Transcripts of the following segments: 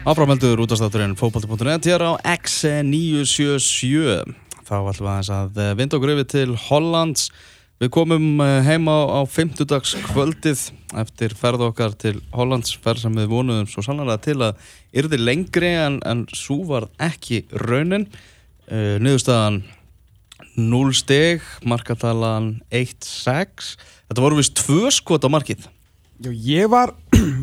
Áframeldur útastátturinn fókbalti.net hér á X977 þá ætlum við aðeins að eh, vinda okkur yfir til Hollands. Við komum eh, heima á 50 dags kvöldið eftir ferð okkar til Hollands ferð sem við vonuðum svo sannlega til að yrði lengri en, en svo var ekki raunin. Uh, niðurstaðan 0 steg markatalan 1-6 þetta voru vist tvö skot á markið. Já, ég var,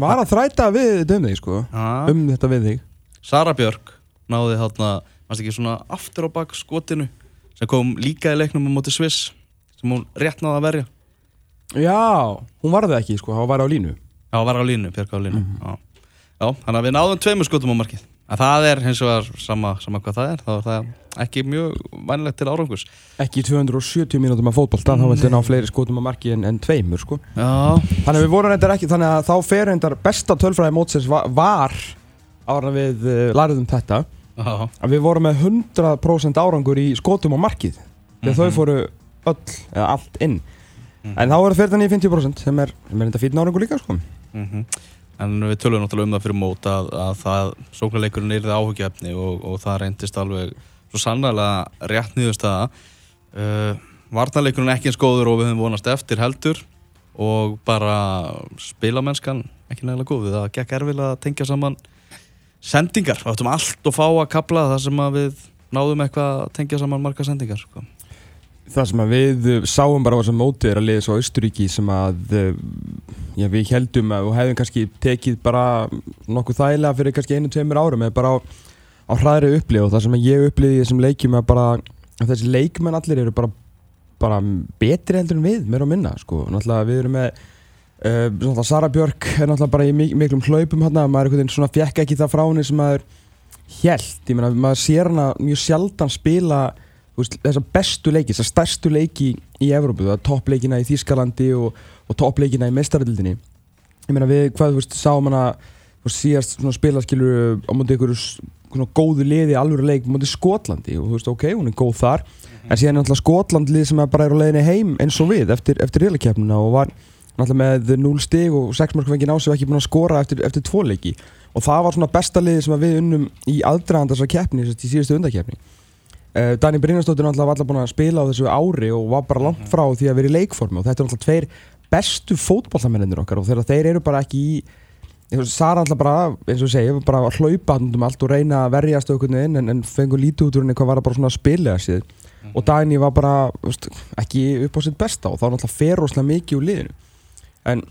var að þræta við um þig sko ah. Um þetta við þig Sara Björk náði þarna, mannst ekki svona aftur á bak skotinu sem kom líka í leiknum á móti Sviss sem hún rétt náði að verja Já, hún var það ekki sko, hún var á línu Já, var á línu, Björk á línu mm -hmm. Já. Já, þannig að við náðum tveimur skotum á markið en það er hins vegar sama, sama hvað það er þá er það ekki mjög vænilegt til árangus Ekki 270 mínútum af fótbolta þá viltu ná fleiri skotum á markið en, en tveimur sko. Já. Þannig að við vorum reyndar ekki, þannig að þá fer reyndar besta tölfræði mótsins var, var ára við uh, læriðum þetta. Já, að við vorum með 100% árangur í skotum á markið þegar Mhm. þau fóru öll, eða allt inn. En þá er það fyrir þannig í 50% sem er, sem er enda fín árangur líka sko. Mm En við tölum náttúrulega um það fyrir mót að, að það sóknarleikurinn er það áhugjefni og, og það reyndist alveg svo sannlega rétt nýðustæða uh, Varnarleikurinn ekki eins góður og við höfum vonast eftir heldur og bara spilamennskan ekki nægilega góð. Það gekk erfilega að tengja saman sendingar, við áttum allt og fá að kapla það sem við náðum eitthvað að tengja saman marga sendingar sko. Það sem við sáum bara á þessum móti er að liða svo Austuríki sem að uh, já, við heldum að og hefðum kannski tekið bara nokkuð þægilega fyrir kannski einu, tveimur árum eða bara á, á hraðri upplið og það sem ég uppliði í þessum leikjum að bara að þessi leikmenn allir eru bara, bara betri heldur en við, meira og minna sko. náttúrulega við erum með uh, Sara Björk er náttúrulega bara í mik miklum hlaupum hérna, maður einhvern veginn svona fjekk ekki það frá henni sem maður held, ég meina maður sér hana mjög sjaldan spila þú veist, þessa bestu leiki, þessa stærstu leiki í Evrópu, það er toppleikina í Þýskalandi og, og toppleikina í mestaröldinni ég meina við, hvað þú veist, sáum hana síðast svona spila skilur á móti ykkur svona góðu liði alvöru leik á móti Skotlandi og þú veist, ok, hún er góð þar en síðan er náttúrulega Skotland lið sem bara er á leiðinni heim eins og við eftir, eftir reylakefnina og var náttúrulega með 0 stig og 6 mark fengið á sig og ekki búin að skora eftir, eftir tvo leiki. Og það var svona besta liði sem við unnum í aðdraðan Dani Brynjarsdóttir er alltaf búin að spila á þessu ári og var bara langt frá því að vera í leikformi og þetta er alltaf tveir bestu fótballtamennir okkar og þegar þeir eru bara ekki í Sara alltaf bara, eins og segja, bara að hlaupa um allt og reyna að verjast auðvitað inn en, en fengur lítið út úr henni hvað var það bara svona að spila sér og Dani var bara veist, ekki upp á sitt besta og þá var alltaf ferróslega mikið úr liðinu. En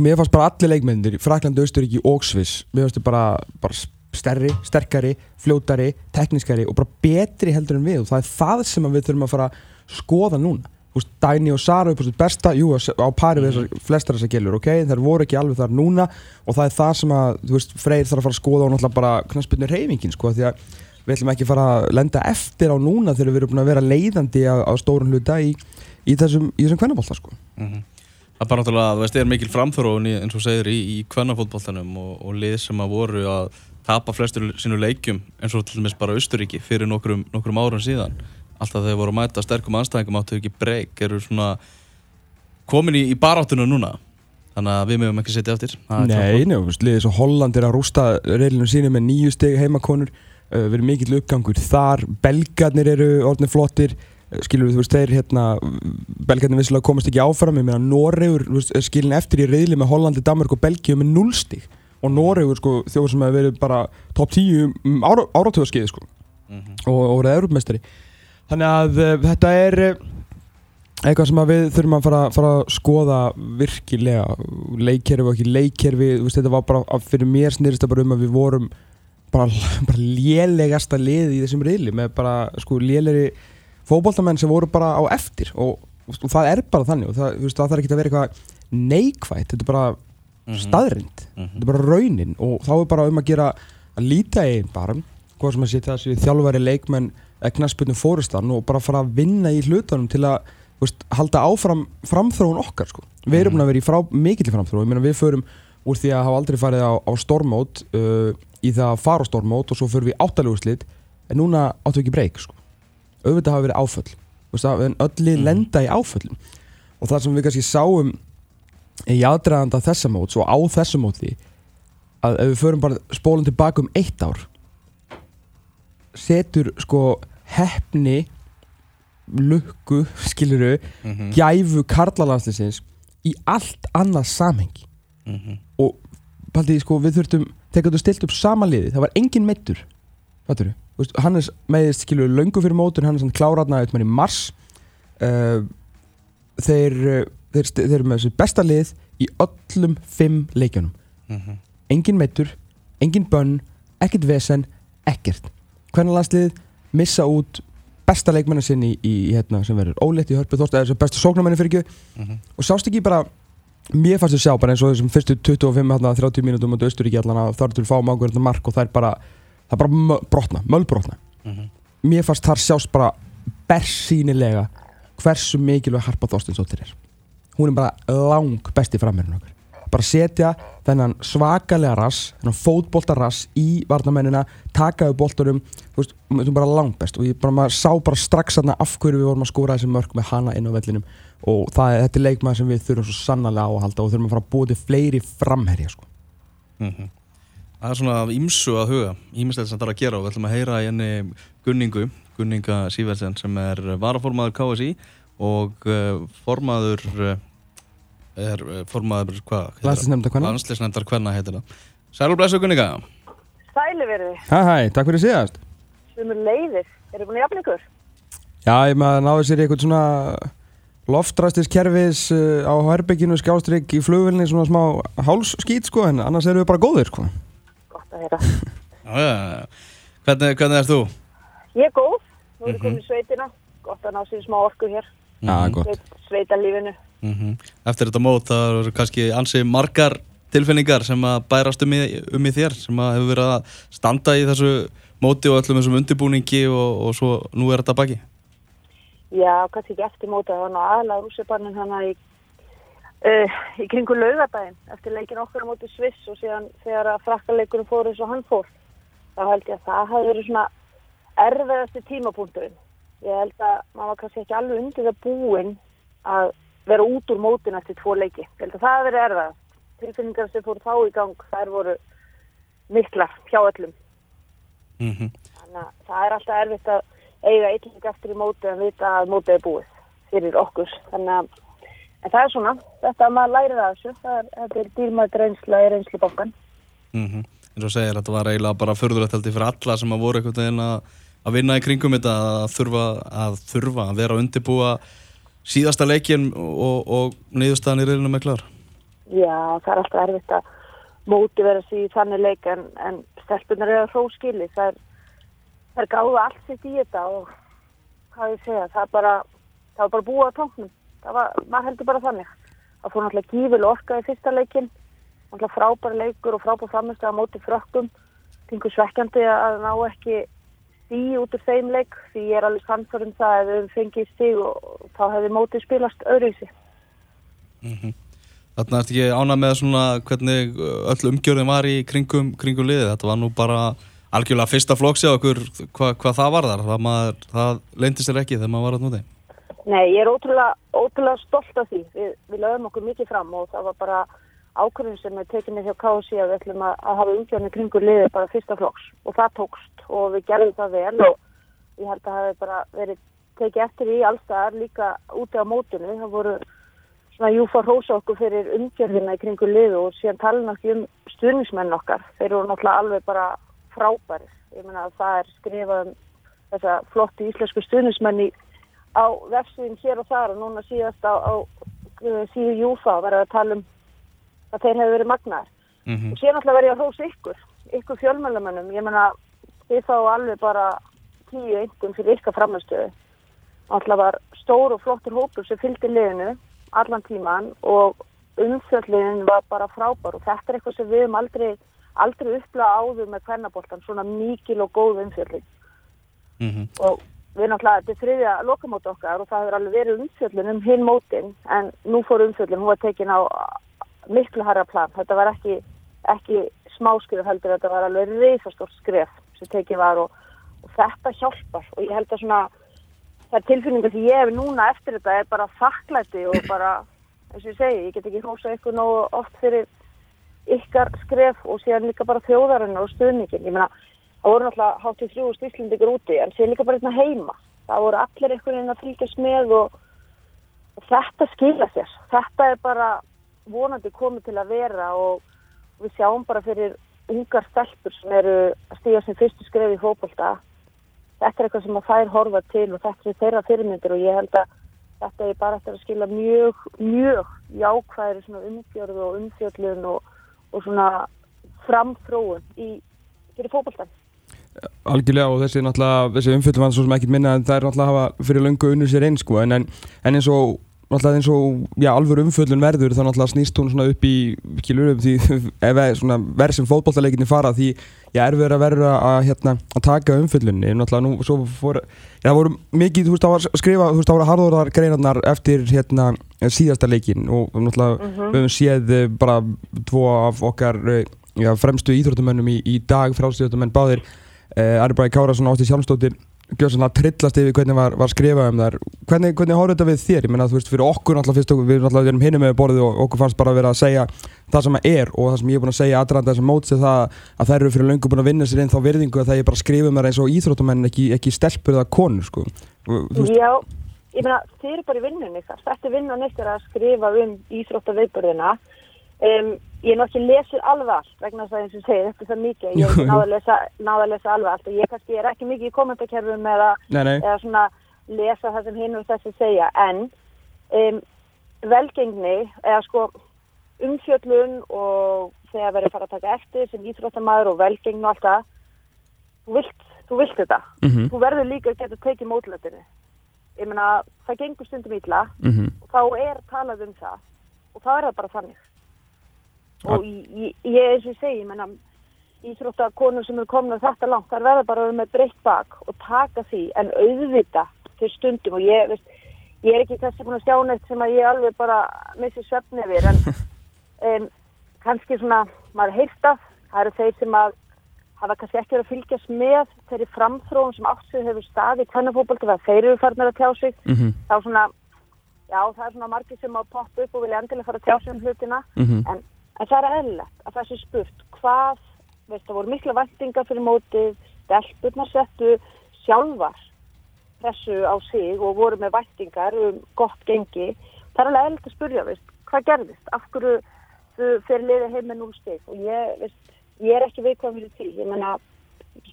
mér fannst bara allir leikmennir Fraklandi, Austuríki og Sviss mér fannst bara, bara stærri, sterkari, fljótari, teknískari og bara betri heldur en við. Og það er það sem við þurfum að fara að skoða núna. Þú veist, Dæni og Sara á sitt besta, jú, á pari við þessar flestar þessar gilur, ok, þær voru ekki alveg þar núna. Og það er það sem að, þú veist, Freyr þarf að fara að skoða og náttúrulega bara knaspinu reyfingin, sko, því að við ætlum ekki að fara að lenda eftir á núna þegar við erum búin að vera leiðandi á, á stórun hluta í, í þessum, þessum kvennabólta, sko. mm Það er bara náttúrulega, þú veist, er mikil framþróun eins og segir í, í kvennafótballtanum og, og lið sem að voru að tapa flestur sínu leikjum eins og til dæmis bara Austuríki fyrir nokkrum, nokkrum árum síðan. Alltaf þegar voru að mæta sterkum anstæðingum áttu ekki breyk eru svona komin í, í baráttuna núna. Þannig að við mögum ekki setja eftir. Nei, veist, liðið svo Holland er að rústa reilinu sínu með nýju steg heimakonur. Uh, verið mikill uppgangur þar. Belgarnir eru orðinir flottir. Uh, skilur við, þú veist, þeir hérna belgarnir vissilega komast ekki áfram. Ég meina er skilin eftir í reili með Hollandi, Danmark og Belgíu með núlstig og Noregur, sko, þjóð sem hefur verið bara top 10 um ára, áratöðaskeiði, sko. Mhm. og, og verið Europamestari þannig að uh, þetta er uh, eitthvað sem við þurfum að fara, fara að skoða virkilega. Leikkerfi og ekki leikkerfi veist, þetta var bara, fyrir mér snýrist það bara um að við vorum bara, bara lélegasta lið í þessum riðli með bara sko lélegri fótboltamenn sem voru bara á eftir. Og, og, það er bara þannig og það, veist, það þarf ekki að vera eitthvað neikvægt, þetta er bara Mhm. staðrind Mhm. þetta er bara raunin og þá er bara um að gera að líta í bara hvað sem að sé þessi þjálfari leikmenn eða knaspunum fórustan og bara fara að vinna í hlutunum til að veist, halda áfram framþróun okkar sko. við erum búin að vera í frá, mikill framþróun við förum úr því að hafa aldrei farið á, á stormót uh, í það að fara á stormót og svo förum við áttaluguslit en núna áttu ekki breyk sko. auðvitað hafa verið áföll veist, öll Mhm. lenda í áföllum og það sem við kannski sáum í aðdraðanda þessa móts og á þessu móti að ef við förum bara spólum tilbaka um eitt ár setur sko hefni lukku, skiluru Mhm. gæfu karlalandslisins í allt annað samhengi Mhm. og paldi, sko, við þurftum þú stilt upp sama liði, það var engin meittur þú, Hannes meðist skilur löngu fyrir mótur, hann er svona kláratna eitthvað í mars uh, þeir, uh, þeir, þeir, eru með þessu besta lið í öllum fimm leikjunum Mhm. engin meittur, engin bönn ekkert vesen, ekkert hvernig landslið missa út besta leikmennin sinn í, í hérna, sem verður óleitt í hörpu þóst, eða besta sóknarmennin fyrir ekki Mhm. og sást ekki bara mér fannst þú sjá bara eins og þessum fyrstu 25 hérna, 30 mínútum á Östuríki allan að þar til fá mágur þetta mark og það er bara það er bara brotna, mölbrotna Mhm. mér fannst þar sjást bara bersýnilega hversu mikilvæg Harpa Þorstinsdóttir er hún er bara lang besti framherinn okkar bara setja þennan svakalega rass þennan fótbolta rass í varnamennina taka við boltunum þú veist, hún er bara lang best og ég bara, maður sá bara strax þarna af hverju við vorum að skóra þessi mörk með hana inn á vellinum og það þetta er leikmaður sem við þurfum svo sannarlega á að halda og þurfum að fara að búa til fleiri framherja sko. Mhm. Það er svona ímsu að huga, ímislegt sem það er að gera og við ætlum að heyra í henni Gunningu, Gunninga Sýversen sem er varaformaður KSI og uh, formaður, uh, er uh, formaður, hvað? Landsliðsnefndar kvenna heitir það. Sælu blessu Gunninga. Sæli verði, Hæ hæ, takk fyrir síðast sem er leiðir, eru búin að jafna ykkur? Já, ég maður náði sér eitthvað svona loftræstiskerfis uh, á herbygginu skjástrygg í flugvilni svona smá hálsskít sko en annars erum við bara góðir sko Gott að heyra. Hvernig, hvernig er þú? Ég er góð, nú er ég Mhm. komin í sveitina, gott að ná sér smá orku hér, Já, Mhm. gott Sveit, sveitalífinu. Mhm. Eftir þetta mót það eru kannski ansi margar tilfinningar sem að bærast um í, um í þér sem að hefur verið að standa í þessu móti og öllum þessum undirbúningi og, og svo nú er þetta baki. Já, kannski ekki eftir móta, það var nú aðalega rússipannin hana í, uh, í kringu laugadaginn, eftir leikin okkar á móti Sviss og síðan þegar að frakkaleikurinn fór eins og hann fór. Þá held ég að það hafi verið svona erfiðasti tímapunkturinn. Ég held að maður var kannski ekki alveg undir það búinn að vera út úr mótin eftir tvo leiki. Ég held að það verið erfiðast. Tilfinningar sem fór þá í gang, þær voru miklar hjá öllum. Mm Þannig að það er alltaf erfitt að eiga eitthvað eftir í móti en vita að mótið er búið fyrir okkur. Þannig að en það er svona, þetta að maður lærir að þessu, það er, þetta er dýrmætt reynsla í reynslubankan. -hmm. eins og segir, þetta var eiginlega bara ég fyrir alla sem að voru veginn að, vinna í kringum þetta að þurfa að, þurfa að vera að undirbúa síðasta leikin og, og niðurstaðan í reilinu með klar. Já, það er alltaf erfitt að móti vera í þannig leik en, en stelpunar eru að hróskili. Það er, er gáða allt sitt í þetta og hvað ég segja, það er bara, það var bara búið á tóknum. Það var, maður heldur bara þannig. Það fór náttúrulega gífil orka í fyrsta leikin, náttúrulega frábær leikur og frábær framist að móti frökkum. Tingur svekkjandi að ná ekki stíð út úr þeim leik því ég er alveg samfður um það að við fengið stíð og þá hefði mótið spilast öðruvísi. Mm Þarna ertu ekki ánað með svona hvernig uh, öll umgjörðin var í kringum, kringum liðið. Þetta var nú bara algjörlega fyrsta flóksi á okkur hva, hvað það var þar. Það, maður, það leindi sér ekki þegar maður var að núti. Nei, ég er ótrúlega, ótrúlega stolt af því. Við, við lögum okkur mikið fram og það var bara ákvörðin sem er tekinni hjá KSI að við ætlum að, að hafa umgjörni kringur liðið bara fyrsta flokks og það tókst og við gerðum það vel og ég held að það hefði bara verið tekið eftir í allstaðar líka úti á mótinu. Það voru svona júfa hrósa okkur fyrir umgjörðina í kringur liðu og síðan tala náttúrulega um stuðnismenn okkar. Þeir eru náttúrulega alveg bara frábæri. Ég meina að það er skrifað um þessa flottu íslensku stuðnismenn í á vefsíðin hér og þar og núna síðast á, á uh, síðu Júfa verður að tala um að þeir hefur verið magnaðar. Mm -hmm. Og alltaf verður ég að hrósa ykkur, ykkur fjölmjölamönnum. Ég meina, þið þá alveg bara tíu einhvern fyrir ykkar framherstöðu. Alltaf var stór og flottur hópur sem fylgdi liðinu allan tíman og umfjöldliðin var bara frábær og þetta er eitthvað sem við höfum aldrei, aldrei upplega áður með kvennaboltan, svona mikil og góð umfjöldlin Mm -hmm. og við náttúrulega, þetta er þriðja lokamót okkar og það hefur alveg verið umfjöllun um hinn mótin en nú fór umfjöllun, hún var tekin á miklu harra plan, þetta var ekki, ekki smáskrif heldur, þetta var alveg reysastórt skref sem tekin var og, og þetta hjálpar og ég held að svona það tilfinningar sem ég hef núna eftir þetta er bara þakklæti og bara, eins og ég segi, ég get ekki hrósa ykkur nógu oft fyrir ykkar skref og síðan líka bara þjóðarinnar og stuðningin. Ég meina, það voru náttúrulega háttið þrjú stíslindikar úti en síðan líka bara hérna heima. Það voru allir einhvern veginn að fylgjast með og, og þetta skilja sér. Þetta er bara vonandi komið til að vera og við sjáum bara fyrir ungar stelpur sem eru að stíga sem fyrstu skref í fókbalta. Þetta er eitthvað sem að þær horfa til og þetta er þeirra fyrirmyndir og ég held að þetta er bara eftir að skila mjög, mjög jákvæðir svona umgjörðu og umfjöllun og, og svona framþróun í fyrir fókbaltan. Algjörlega og þessi, þessi umfjöldum var svo sem ekki minna en er náttúrulega hafa fyrir löngu unnu sér einn sko en, en eins og náttúrulega eins og já, alveg umfjöldun verður þá náttúrulega snýst hún svona upp í kilur upp því ef svona verð sem fótballtaleginni fara því ég er verið að verða að, hérna, að taka umfjöldunni náttúrulega nú svo fór já, það voru mikið, þú veist, það var skrifa þú veist, það voru harðorðar greinarnar eftir hérna síðasta leikin og náttúrulega mm -hmm. við höfum séð eh, bara tvo af okkar eh, já, fremstu íþróttumönnum í, í dag frástíðatumenn báðir Uh, Ari Bræði Kárasson átti sjálfstóttir svona trillast yfir hvernig var, var skrifað um þar hvernig, hvernig horfður þetta við þér? Ég menna þú veist fyrir okkur náttúrulega fyrst okkur, við náttúrulega erum hinum með borðið og okkur fannst bara að vera að segja það sem er og það sem ég er búin að segja aðranda þessum mótsi það að þær eru fyrir löngu búin að vinna sér inn þá virðingu að það er bara að skrifa um það eins og íþróttumenn ekki, ekki stelpur eða konur sko. Já, ég menna þeir eru bara í vinnunni þar þetta vinnun eftir að skrifa um íþróttaveipurðina Um, ég er náttúrulega lesið alveg allt vegna þess að eins og segir er það mikið ég er náða að lesa, alveg allt og ég kannski er ekki mikið í kommentarkerfum eða, eða svona lesa það sem hinn og þessi segja en um, velgengni eða sko umfjöllun og þegar verður fara að taka eftir sem íþróttamæður og velgengni og allt það þú vilt, þú vilt þetta. Mm -hmm. þú verður líka að geta tekið mótlötinu ég meina það gengur stundum ítla mm -hmm. og þá er talað um það og þá er það bara þannig og ég, ég eins og segi, ég menna íþróttakonur sem eru komin á þetta langt þar verða bara að vera með breytt bak og taka því en auðvita til stundum og ég, veist, ég er ekki kannski búin að sjá neitt sem að ég alveg bara missi svefni yfir en um, kannski svona, maður heyrst af það eru þeir sem að hafa kannski ekki verið að fylgjast með þeirri framþróum sem áttsöðu hefur staði í kvennafókbaltu þegar þeir eru farin að tjá sig mm -hmm. þá svona, já það er svona margir sem að poppa upp og vilja endilega fara að tjá sig um hlutina mm -hmm. en En það er eðlilegt að það sé spurt hvað, veist það voru mikla vendinga fyrir mótið, stelpurnar settu sjálfar pressu á sig og voru með vendingar um gott gengi. Það er alveg eðlilegt að spurja, veist, hvað gerðist, af hverju þau fyrir liðið heim með núlsteg og ég, veist, ég er ekki veikvað fyrir því. Ég menna,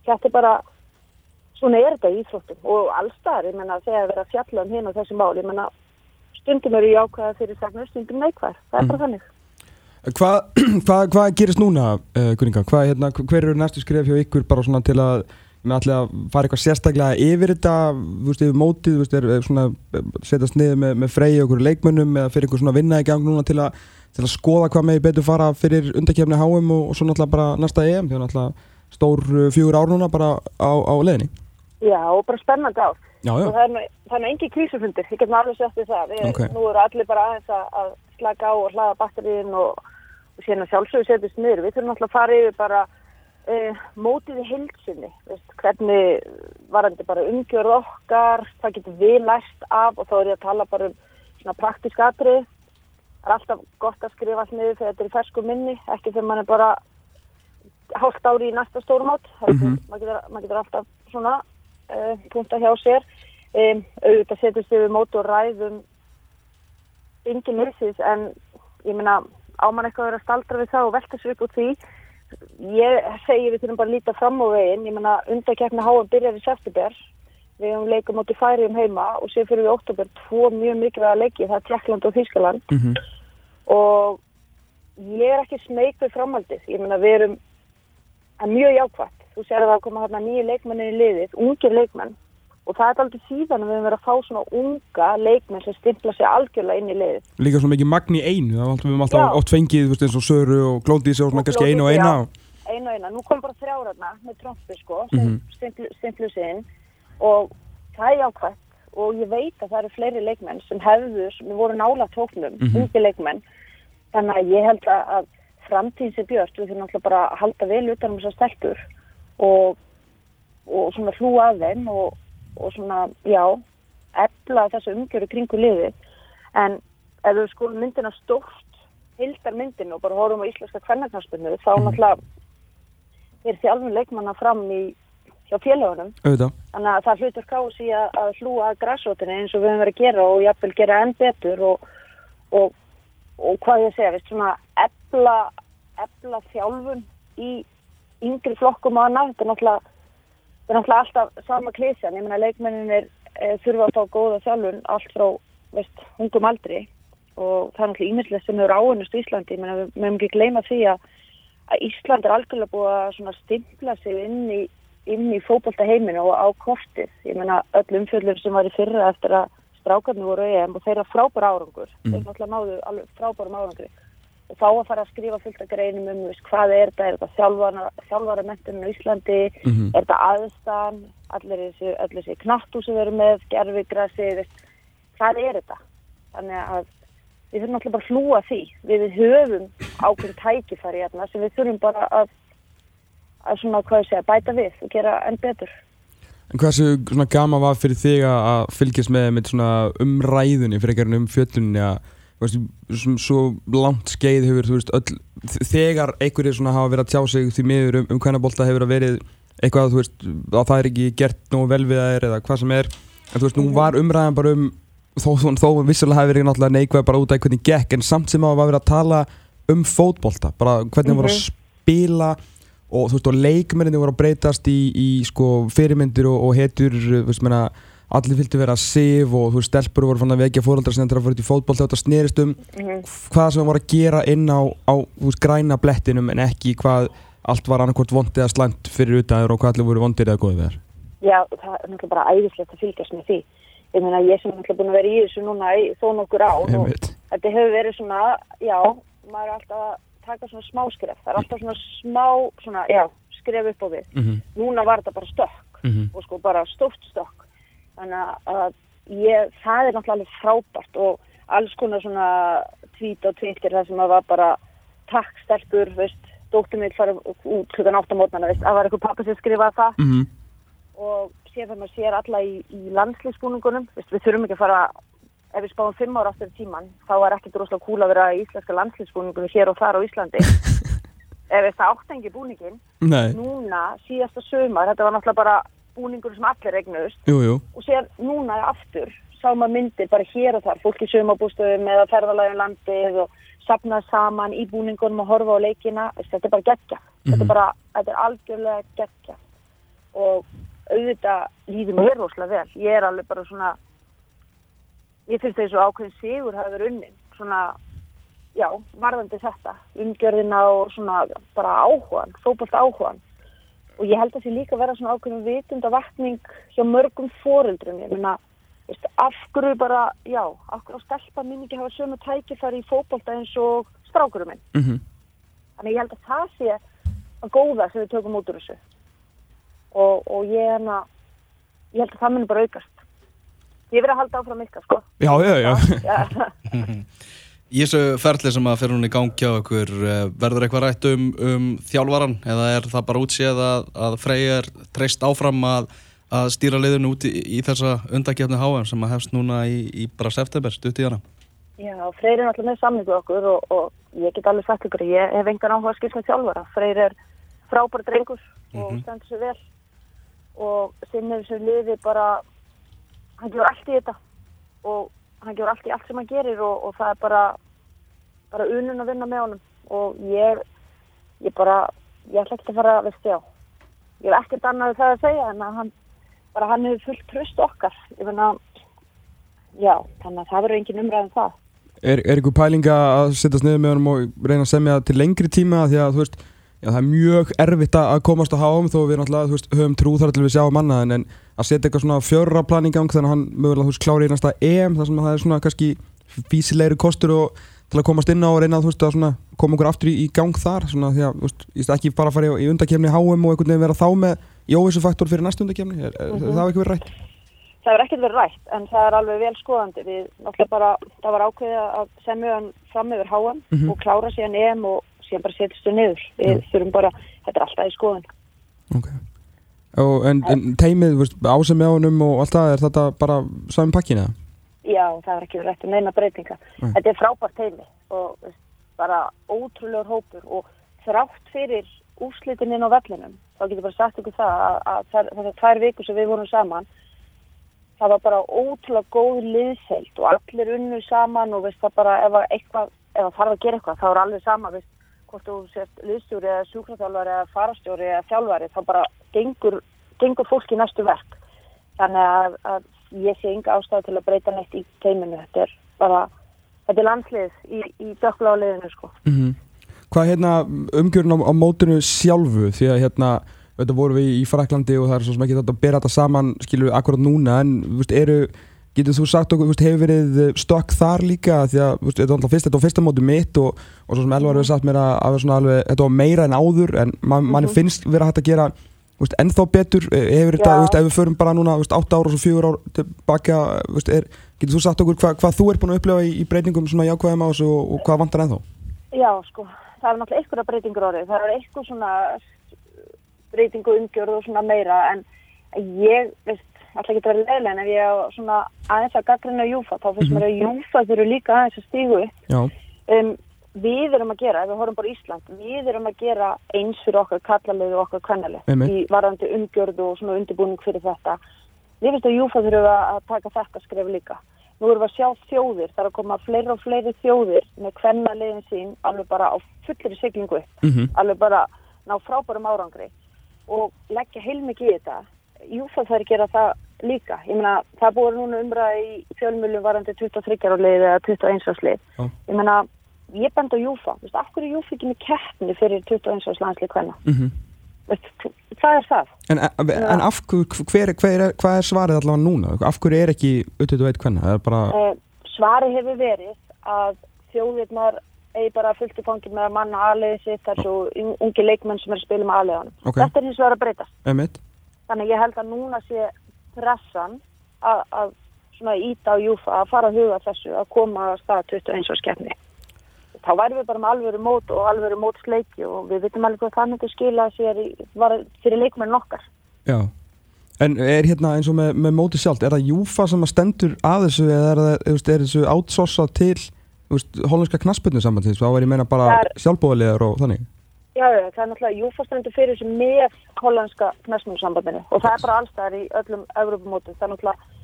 þetta er bara, svona er þetta í Íþróttum og allstar, ég menna, þegar það er að fjalla um hérna þessi mál, ég menna, stundum eru jákvæða fyrir sagnur, stundum neikvæð, það er bara mm. þannig. Hvað hva, hva gerist núna, uh, Gunninga? Hva, hérna, hver eru næstu skrif hjá ykkur bara svona til að með allir að fara eitthvað sérstaklega yfir þetta, þú veist, yfir mótið, þú veist, er, er svona setjast niður með, með frey og okkur leikmönnum eða fyrir einhver svona vinna í gang núna til að, til að skoða hvað með betur fara fyrir undakefni HM og, og svo náttúrulega bara næsta EM, því að náttúrulega stór uh, fjögur ár núna bara á, á leðinni. Já, og bara spennandi ár. Já, já. Og það er, það er engi krísufundir, ég get alveg sett við það. Við, okay. Nú eru allir bara aðeins að slaka á og hlaða batterín og og síðan að sjálfsögur setjast niður. Við þurfum alltaf að fara yfir bara uh, mótið í heilsinni, veist, hvernig varandi bara umgjörð okkar, hvað getur við læst af og þá er ég að tala bara um svona praktísk atrið. Það er alltaf gott að skrifa allt niður þegar þetta er í fersku minni, ekki þegar mann er bara hálft ári í næsta stórumót. Mm -hmm. Maður getur, mað getur alltaf svona punta hjá sér. Um, auðvitað setjast yfir mót og ræðum yngir nýrsins en ég minna ámann eitthvað að vera staldra við það og velta upp út því? Ég segi við þurfum bara að líta fram á veginn. Ég menna undakefna háan byrjar í september. Við hefum leikum átti færi um heima og sér fyrir við óttabur tvo mjög mikilvæga leiki, það er Tjekkland og Þýskaland. Mm -hmm. og ég er ekki smeg við framhaldið, ég menna við erum mjög jákvæmt, þú sér að það koma hérna nýju leikmenni í liðið, ungir leikmenn. Og það er aldrei síðan við höfum verið að fá svona unga leikmenn sem stimpla sér algjörlega inn í lið Líka svona mikið magn í einu, við höfum alltaf já. oft fengið veist, eins og Söru og Glóndísi og svona kannski einu og eina Einu og eina, nú kom bara þrjáraðna með trombi sko, sem mm -hmm. stimplu sig inn. Og það er ákvæmt og ég veit að það eru fleiri leikmenn sem hefðu, sem voru nála tóknum, mm -hmm. ungi leikmenn. Þannig að ég held að framtíðin sé björst, við þurfum alltaf bara að halda vel utan um þessar steltur og, og svona hlú að þeim og og svona, já, efla þessu umgjöru kringu liði en ef við sko myndina stórt hildarmyndin og bara horfum á íslenska kvennarknarsbyrnu þá náttúrulega er þjálfun leikmanna fram í hjá félagunum auðvitað. Þannig að það hlutur kási að, að hlúa að græsótinni eins og við höfum verið að gera og jafnvel gera enn betur og, og, og hvað ég segja, veist, svona ebla, ebla þjálfun í yngri flokkum og annað, þetta er náttúrulega þetta er náttúrulega alltaf sama klísjan, ég meina leikmennin er e, þurfa að fá góða þjálfun allt frá, veist, hungum aldri og það er náttúrulega ímyndilegt sem eru áunust í Íslandi, ég meina við mögum ekki gleyma því að, að Ísland er algjörlega búið að stimpla sig inn í inn í fókbalta heiminu og á kortið. Ég meina öll umfjöldum sem var í fyrra eftir að strákarnir voru EM og þeirra frábæra árangur. Mm. Þeir náttúrulega náðu frábærum árangri. Og þá að fara að skrifa fullt af greinum um veist, hvað er þetta, er þetta þjálfara, þjálfara mentunum í Íslandi, mm -hmm. er þetta aðstan, allir þessi, þessi knattu sem veru með, gerfigrassi, hvað er þetta? Þannig að við þurfum náttúrulega bara að hlúa því. Við höfum ákveðin tækifæri hérna sem við þurfum bara að að svona, hvað ég segja, bæta við og gera enn betur. En hversu svona gama var fyrir þig að fylgjast með, með svona umræðunni fyrir einhvern um fjöllunni að svo langt skeið hefur veist öll, þegar einhverjir hafa verið að tjá sig því miður um, um hvernig bólta hefur verið eitthvað að veist að það er ekki gert nógu vel við það er eða hvað sem er en þú veist nú mhm. var umræðan bara um þó, þó, þó vissulega hefur verið neikvæð bara út af hvernig gekk en samt sem að var verið að tala um fótbólta bara hvernig það voru að mhm. spila og þú veist og leikmenninni voru að breytast í, í sko fyrirmyndir og, og hetur þú veist menna allir fylgti vera sif og þú veist stelpur voru fann að vekja fóröldarsendur að fara út í fótból þetta snerist um mm -hmm. hvað sem voru að gera inn á, á veist, græna blettinum en ekki hvað allt var annarkort vondið að slæmt fyrir utæður og hvað allir voru vondið eða góðið þar Já það er náttúrulega bara æðislegt að fylgjast með því ég meina ég sem náttúrulega búin að vera í þessu núna í þó nokkur á þetta hefur verið svona já maður er alltaf taka svona smá skref, það er alltaf svona smá svona, já, skref upp á við mm -hmm. núna var þetta bara stökk mm -hmm. og sko bara stórt stökk þannig að ég, það er náttúrulega alveg frábært og alls konar svona tvít og tvittir það sem að var bara takk stelpur, veist, dóttur mig fara út klukkan 8 mótnana, veist, að var eitthvað pappa sem skrifaði það mm -hmm. og sér þegar maður sér alla í, í landslýsbúningunum, veist, við þurfum ekki að fara ef við spáum fimm ára aftur í tíman þá er ekkert rosalega cool að vera í íslenska landslýsbúningunum hér og þar á Íslandi ef það áttengi búningin Nei. núna síðasta sömar þetta var náttúrulega bara búningur sem allir regnust og sér núna aftur sá maður myndir bara hér og þar fólk í sömabústöðum eða ferðalagin landið og sapnað saman í búningunum og horfa á leikina. Þetta er bara geggja. Mm -hmm. þetta, er mhm. bara, þetta er algjörlega geggja. Og auðvitað líður mér rosalega vel. Ég er alveg bara svona ég finnst þessu ákveðin sigur hafa verið unnin. Svona, já, varðandi þetta. Umgjörðina og svona bara áhugan, fókbalt áhugan og ég held að það líka vera svona ákveðin vitunda vakning hjá mörgum fóreldrum, ég meina af hverju bara, já, af hverju stelpa mín ekki hafa sömu tækifæri í fókbalta eins og strákurum minn mm -hmm. þannig ég held að það sé að góða sem við tökum út úr þessu og, og ég, hana, ég held að það munir bara aukast Ég verði að halda áfram ykkar sko. Já, já, já. já. Í þessu ferli sem að fyrir hún í gangi á okkur, eh, verður eitthvað rætt um, um þjálfvaran eða er það bara útséð að, að Frey er treyst áfram að, að stýra liðinu út í, í þessa undakefni HM sem að hefst núna í, í bara september, stutt í hana? Já, Frey er náttúrulega með samningu okkur og, og ég get alveg sagt ykkur, ég hef engan áhuga að skilja þjálfvara. Frey er frábært drengur og mm -hmm. stendur sér vel og sinnir sér liði bara hann gjör allt í þetta og hann gjör allt í allt sem hann gerir og, og það er bara bara unun að vinna með honum. Og ég ég bara, ég ætla ekki að fara að vesti á. Ég hef ekkert annað það að segja en að hann bara hann hefur fullt tröst okkar. Ég finna, já, þannig að það verður engin umræðin um það. Er, er ykkur pælinga að sittast niður með honum og reyna að semja til lengri tíma? Því að þú veist Já, það er mjög erfitt að komast á háum þó við náttúrulega veist, höfum trú þar til við sjáum mannaðin en að setja eitthvað svona fjörra plan í gang þannig að hann mögulega veist klári í næsta EM þar sem það er svona kannski físilegri kostur og til að komast inn á og reyna að, veist, að koma okkur aftur í, í gang þar svona því að ekki bara fara í, undakefni háum og einhvern veginn vera þá með í óvissu faktor fyrir næstu undakefni er, er, mm -hmm. það ekki verið rætt? Það verið ekkert verið rætt en það er alveg vel skoðandi við náttúrulega bara, það var ákveðið að semja hann fram yfir háan mm -hmm. og klára síðan EM og síðan bara setjast þau niður. Við þurfum bara, þetta er alltaf í skoðun. Ok, og en, en teimið ásem með honum og allt það er þetta bara saman pakkina? Já, það er ekki verið eftir meina breytinga. Mm. þetta er frábært teimi og bara ótrúlegur hópur og þrátt fyrir úrslitin inn á vellinum, þá getur bara sagt ykkur það að, að þessar tvær vikur sem við vorum saman, það var bara ótrúlega góð liðseld og allir unnu saman og veist það bara ef að eitthvað, ef það þarf að gera eitthvað, þá er alveg sama, veist, hvort þú sért liðstjóri eða sjúkraþjálfari eða farastjóri eða þjálfari, þá bara gengur, gengur fólk í næstu verk. Þannig að, að ég sé ynga ástæði til að breyta neitt í teiminu. Þetta er bara, þetta er landslið í, í dökla á liðinu, sko. Mm -hmm. Hvað hérna umgjörun á, á mótinu sjálfu því að hérna þetta voru við í Fraklandi og það er svo sem ekki þetta að bera þetta saman við akkurat núna en veist, eru, getur þú sagt okkur, hefur verið stökk þar líka því að veist, þetta var fyrst, þetta var fyrsta mótu mitt og, og svo sem Elvar hefur sagt mér að, að alveg, þetta var meira en áður en man, mm -hmm. finnst verið að hægt að gera veist, ennþá betur, hefur þetta, veist, ef við förum bara núna 8 ára og svo 4 ára tilbaka, getur þú sagt okkur hva, hvað þú er búin að upplifa í, í breytingum svona jákvæðum á þessu og, og hvað vantar ennþá? Já, sko það er náttúrulega einhverja breytingur orðið, það er eitthvað svona breytingu umgjörð og svona meira en ég, veist, alltaf getur verið leiðilega en ef ég er svona aðeins að gaggrina Júfa, þá finnst mér mm -hmm. að Júfa þurfu líka aðeins að stígu um, við erum að gera, ef við horfum bara Ísland við erum að gera eins fyrir okkar kallalegu og okkar kvennalegu í varandi umgjörðu og svona undirbúning fyrir þetta. Við finnst að Júfa þurfu að taka þetta skref líka. Nú erum við að sjá þjóðir, það er að koma fleiri og fleiri þjóðir með hvenna leiðin sín alveg bara á fullri siglingu mm -hmm. alveg bara ná frábærum árangri og leggja heilmikið í þetta Júfa þarf að gera það líka ég meina, það búið núna umræði í fjölmjölum varandi 23 árleið eða 21 árslið oh. ég meina, ég bend á Júfa af hverju Júfa ekki með keppni fyrir 21 árslandslið hvenna mm -hmm. það er það En, en af hverju, hver, hvað er svarið allavega núna? Af hverju er ekki 21 hvenna? Bara... Eh, svarið hefur verið að þjóðirnar eigi bara fullt í fangin með að manna aðliðið sitt svo ungi leikmenn sem er að spila með aðliðanum. Okay. Þetta er hins vegar að breytast. Emitt. Þannig ég held að núna sé pressan að, að svona íta á Júfa að fara að huga þessu að koma að stað 21 árs keppni. Þá væri við bara með alvöru mót og alvöru mótsleiki og við vitum alveg hvað það myndi skila sér fyrir leikmenn okkar. Já. En er hérna eins og með, með móti sjálf, er það Júfa sem að stendur að þessu eða er, það, er þessu outsourcað til hollandska knasputnu sambandsins, þá er ég meina bara sjálfbóðalegar og þannig Já, það er náttúrulega júfastrendur fyrir þessu með hollandska knasputnu sambandinu og það er bara allstæðar í öllum Európamótum, það er náttúrulega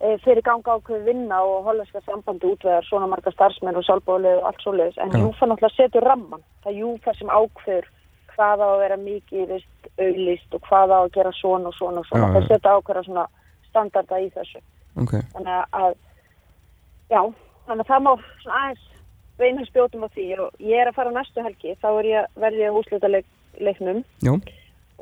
e, fyrir ganga ákveð vinna og hollandska sambandi útveðar svona marga starfsmenn og sjálfbóðalegar og allt svoleiðis, en Já. júfa náttúrulega setur ramman, það er júfa sem ákveður hvað á að vera mikið veist, auðlist og hvað á að gera svona og svona og svona, það setur ákveða svona standarda í þessu. Okay. þannig að, já þannig að það má aðeins veina spjótum á því og ég er að fara næstu helgi þá er ég verðið að húsleita leik, leiknum Jó.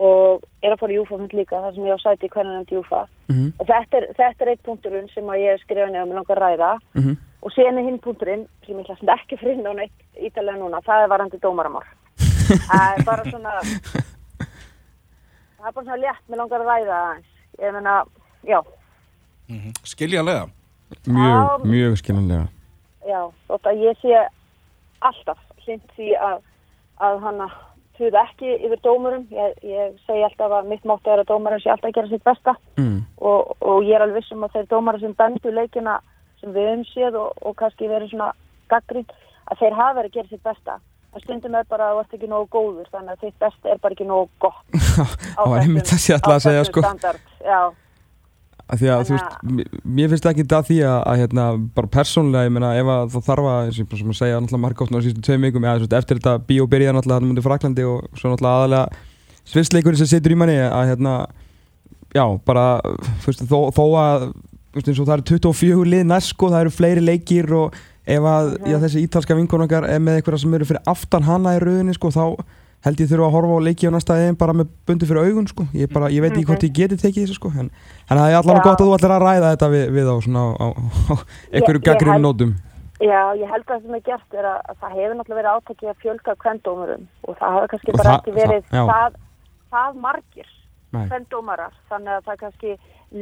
og er að fara í Júfa líka þar sem ég á sæti í hvernig nefndi Júfa mm -hmm. og þetta er, þetta er eitt punkturinn sem ég er skrifað nefnum með langar ræða mm -hmm. og síðan er hinn punkturinn sem ég hlast ekki frinn á neitt ítalega núna það er varandi dómaramál það er bara svona það er bara svona létt með langar ræða ég meina, já mm -hmm. Skiljanlega Mjög, mjög skiljanlega já, þótt að ég sé alltaf hlind því að, að hann að tuða ekki yfir dómurum. Ég, ég segi alltaf að mitt máttu er að dómurum sé alltaf að gera sitt besta. Mm. og, og ég er alveg vissum að þeir dómurum sem bendu leikina sem við höfum séð og, og kannski verið svona gaggrínt að þeir hafa verið að gera sitt besta. En stundum er bara að það ert ekki nógu góður þannig að þitt besta er bara ekki nógu gott. Á þessum sko. standard já að því að þú veist, mér finnst ekki það því að, að hérna, bara persónulega, ég meina ef að það þarf að, eins og ég segja náttúrulega margótt á síðustu tveim vikum, eða eftir þetta bíó byrja náttúrulega hann mútið Fraklandi og svo náttúrulega aðalega svinsleikurinn sem situr í manni að hérna, já, bara veist, þó, þó að, veist, eins og það eru 24 lið næst sko, það eru fleiri leikir og ef að, já, þessi ítalska vinkonungar er með eitthvað sem eru fyrir aftan hana í rauninni sko, þá held ég þurfa að horfa á leiki á næsta eðin bara með bundi fyrir augun sko. ég, bara, ég veit ekki hvort ég geti tekið þessu sko. en það er allavega gott að þú ætlar að ræða þetta við, við á, svona, á, á einhverju gaggrinum nótum Já, ég held að það sem er gert er að, að það hefur náttúrulega verið átakið að fjölga kvendómurum og það hafa kannski og bara það, ekki verið það, það, það margir kvendómarar þannig að það kannski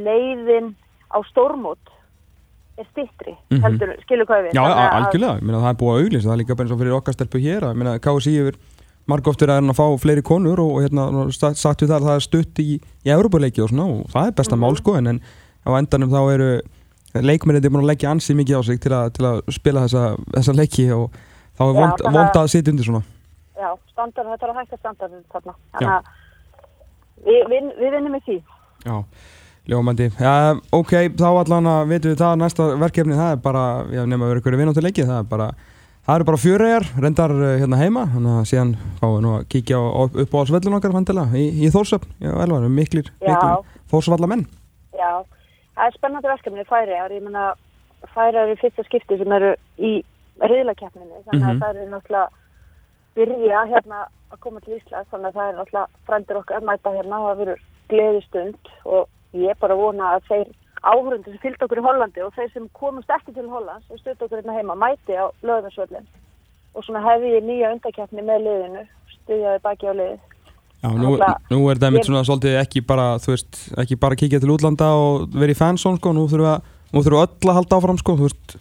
leiðin á stórmót er stittri, mm -hmm. heldur, skilur hvað við Já, algjörlega, það er búið að auglýsa það er líka bara eins og fyrir okkar stelpu hér að KSI yfir margóftur er hann að fá fleiri konur og, og hérna sagt við það að það er stutt í, í Európa-leiki og svona og það er besta mm -hmm. mál sko en á endanum þá eru leikmennið búin að leggja ansið mikið á sig til að, til að spila þessa, þessa leiki og þá er Já, vond, að- vond að sitja undir svona Já, standarinn, þetta er að hækka standarinn þarna. Já. Þannig að við, við, við vinnum í því. Já, ljómandi ja, Ok, þá allan að veitum við það næsta verkefni, það er bara já, nema að vera ykkur vinnáttuleiki, það er bara það eru bara fjöregar, reyndar eh, hérna heima. Þannig að síðan fáum við nú að kíkja upp á svellun okkar fandilega í, í Þórsöfn, já, elvar, miklir, miklir Þórsvalla menn Já, það er spennandi verkefni færiðar, ég meina færiðar er fyrsta skipti sem eru í riðlakeppninni, þannig að það eru náttúrulega byrja hérna að koma til Íslands, þannig að það er náttúrulega frændir okkar að mæta hérna og það verður gleðistund. Og ég er bara að vona að þeir áhörundur sem fylgd okkur í Hollandi og þeir sem komast ekki til Hollands og stutt okkur hérna heima mæti á löðarsvöllin og svona hefði ég nýja undakeppni með liðinu, stuðjaði baki á liðið. Já, nú, nú er það mitt svona svolítið ekki bara, þú veist, ekki bara kíkja til útlanda og vera í fansón, sko, nú þurfum við nú þurfum við öll að halda áfram, sko, þú veist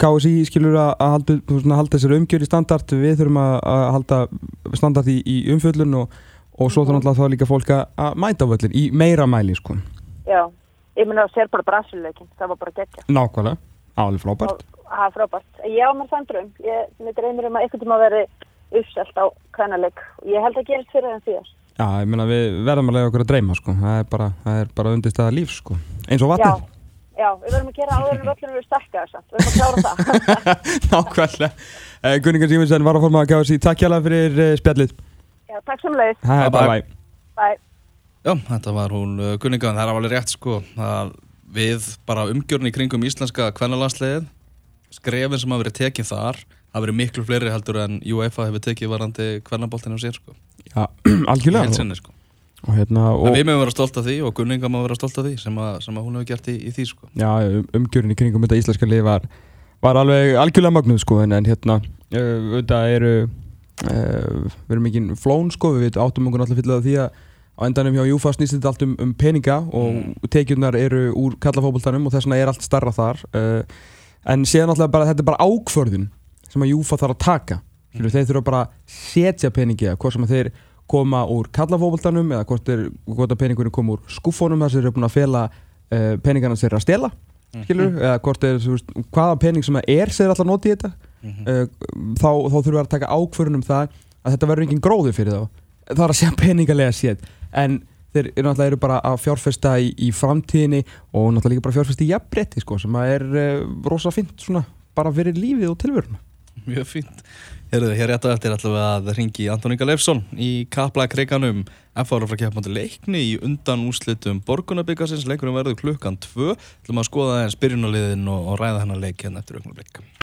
KSI skilur að, halda, veist, halda þessari umgjör í standart, við þurfum að, halda standart í, í umfjöllun og, og svo þarf náttúrulega þá líka fólk að mæta á völlin í meira mæli, sko. Já, ég meina að sér bara Brasileikin, það var bara geggja. Nákvæmlega, alveg frábært Það er frábært. Ég á mér þann dröm. Ég dreymir um að einhvern tíma veri uppselt á kvænaleg. Ég held að gerist fyrir en síðast. Já, ég meina við verðum að lega okkur að dreyma, sko það er bara, það er bara undistæða líf, sko eins og Já, vatnið já, við verðum að gera áður en völlunum við stakka þess að. Við verðum að klára það. já, þetta var hún uh, Gunningan, það er alveg rétt sko að við bara umgjörni kringum íslenska kvennalansliðið skrefin sem hafa verið tekið þar hafa verið miklu fleiri heldur en UEFA hefur tekið varandi kvennaboltinu á sér sko. Já, algjörlega. Heilsinni sko. Og hérna og, við mögum vera stolt af því og Gunninga má vera stolt af því sem að, sem að hún hefur gert í, í því sko. Já, um, umgjörun í kringum þetta íslenska lið var, var alveg algjörlega magnuð sko en, en hérna uh, þetta eru uh, við erum ekki flón sko við áttum okkur náttúrulega að á endanum hjá Júfa snýst þetta allt um, um peninga og Mm. tekjurnar eru úr kallafóboltanum og þess vegna er allt starra þar uh, en síðan náttúrulega bara þetta er bara ákvörðun sem að Júfa þarf að taka. Mm. þeir þurfa bara að setja peningi hvort sem þeir koma úr kallafóboltanum eða hvort, er, hvort að peningurinn koma úr skúfónum þar sem þeir eru búin að fela uh, peningarna þeir eru að stela skilur, eða hvort er, veist, hvaða pening sem það er sem þeir alltaf noti í þetta uh, þá, þá við að taka ákvörðun um það að þetta verður engin gróði fyrir þá. Það er að segja peningalega séð en þeir eru náttúrulega eru bara að fjárfesta í, í framtíðinni og náttúrulega líka bara fjárfesta í jafnbretti sko, sem að er uh, rosa fint svona bara fyrir lífið og tilvöruna Mjög fínt. Herðu, hér rétt á eftir ætlum við að ringi Antón Inga Leifsson í Kapla kriganum F.A. frá keppmandi leikni í undan úslitum Borgunabikarsins. Leikunum verður klukkan 2 ætlum að skoða þess byrjunaliðin og, ræða hennar leik hérna eftir augnablik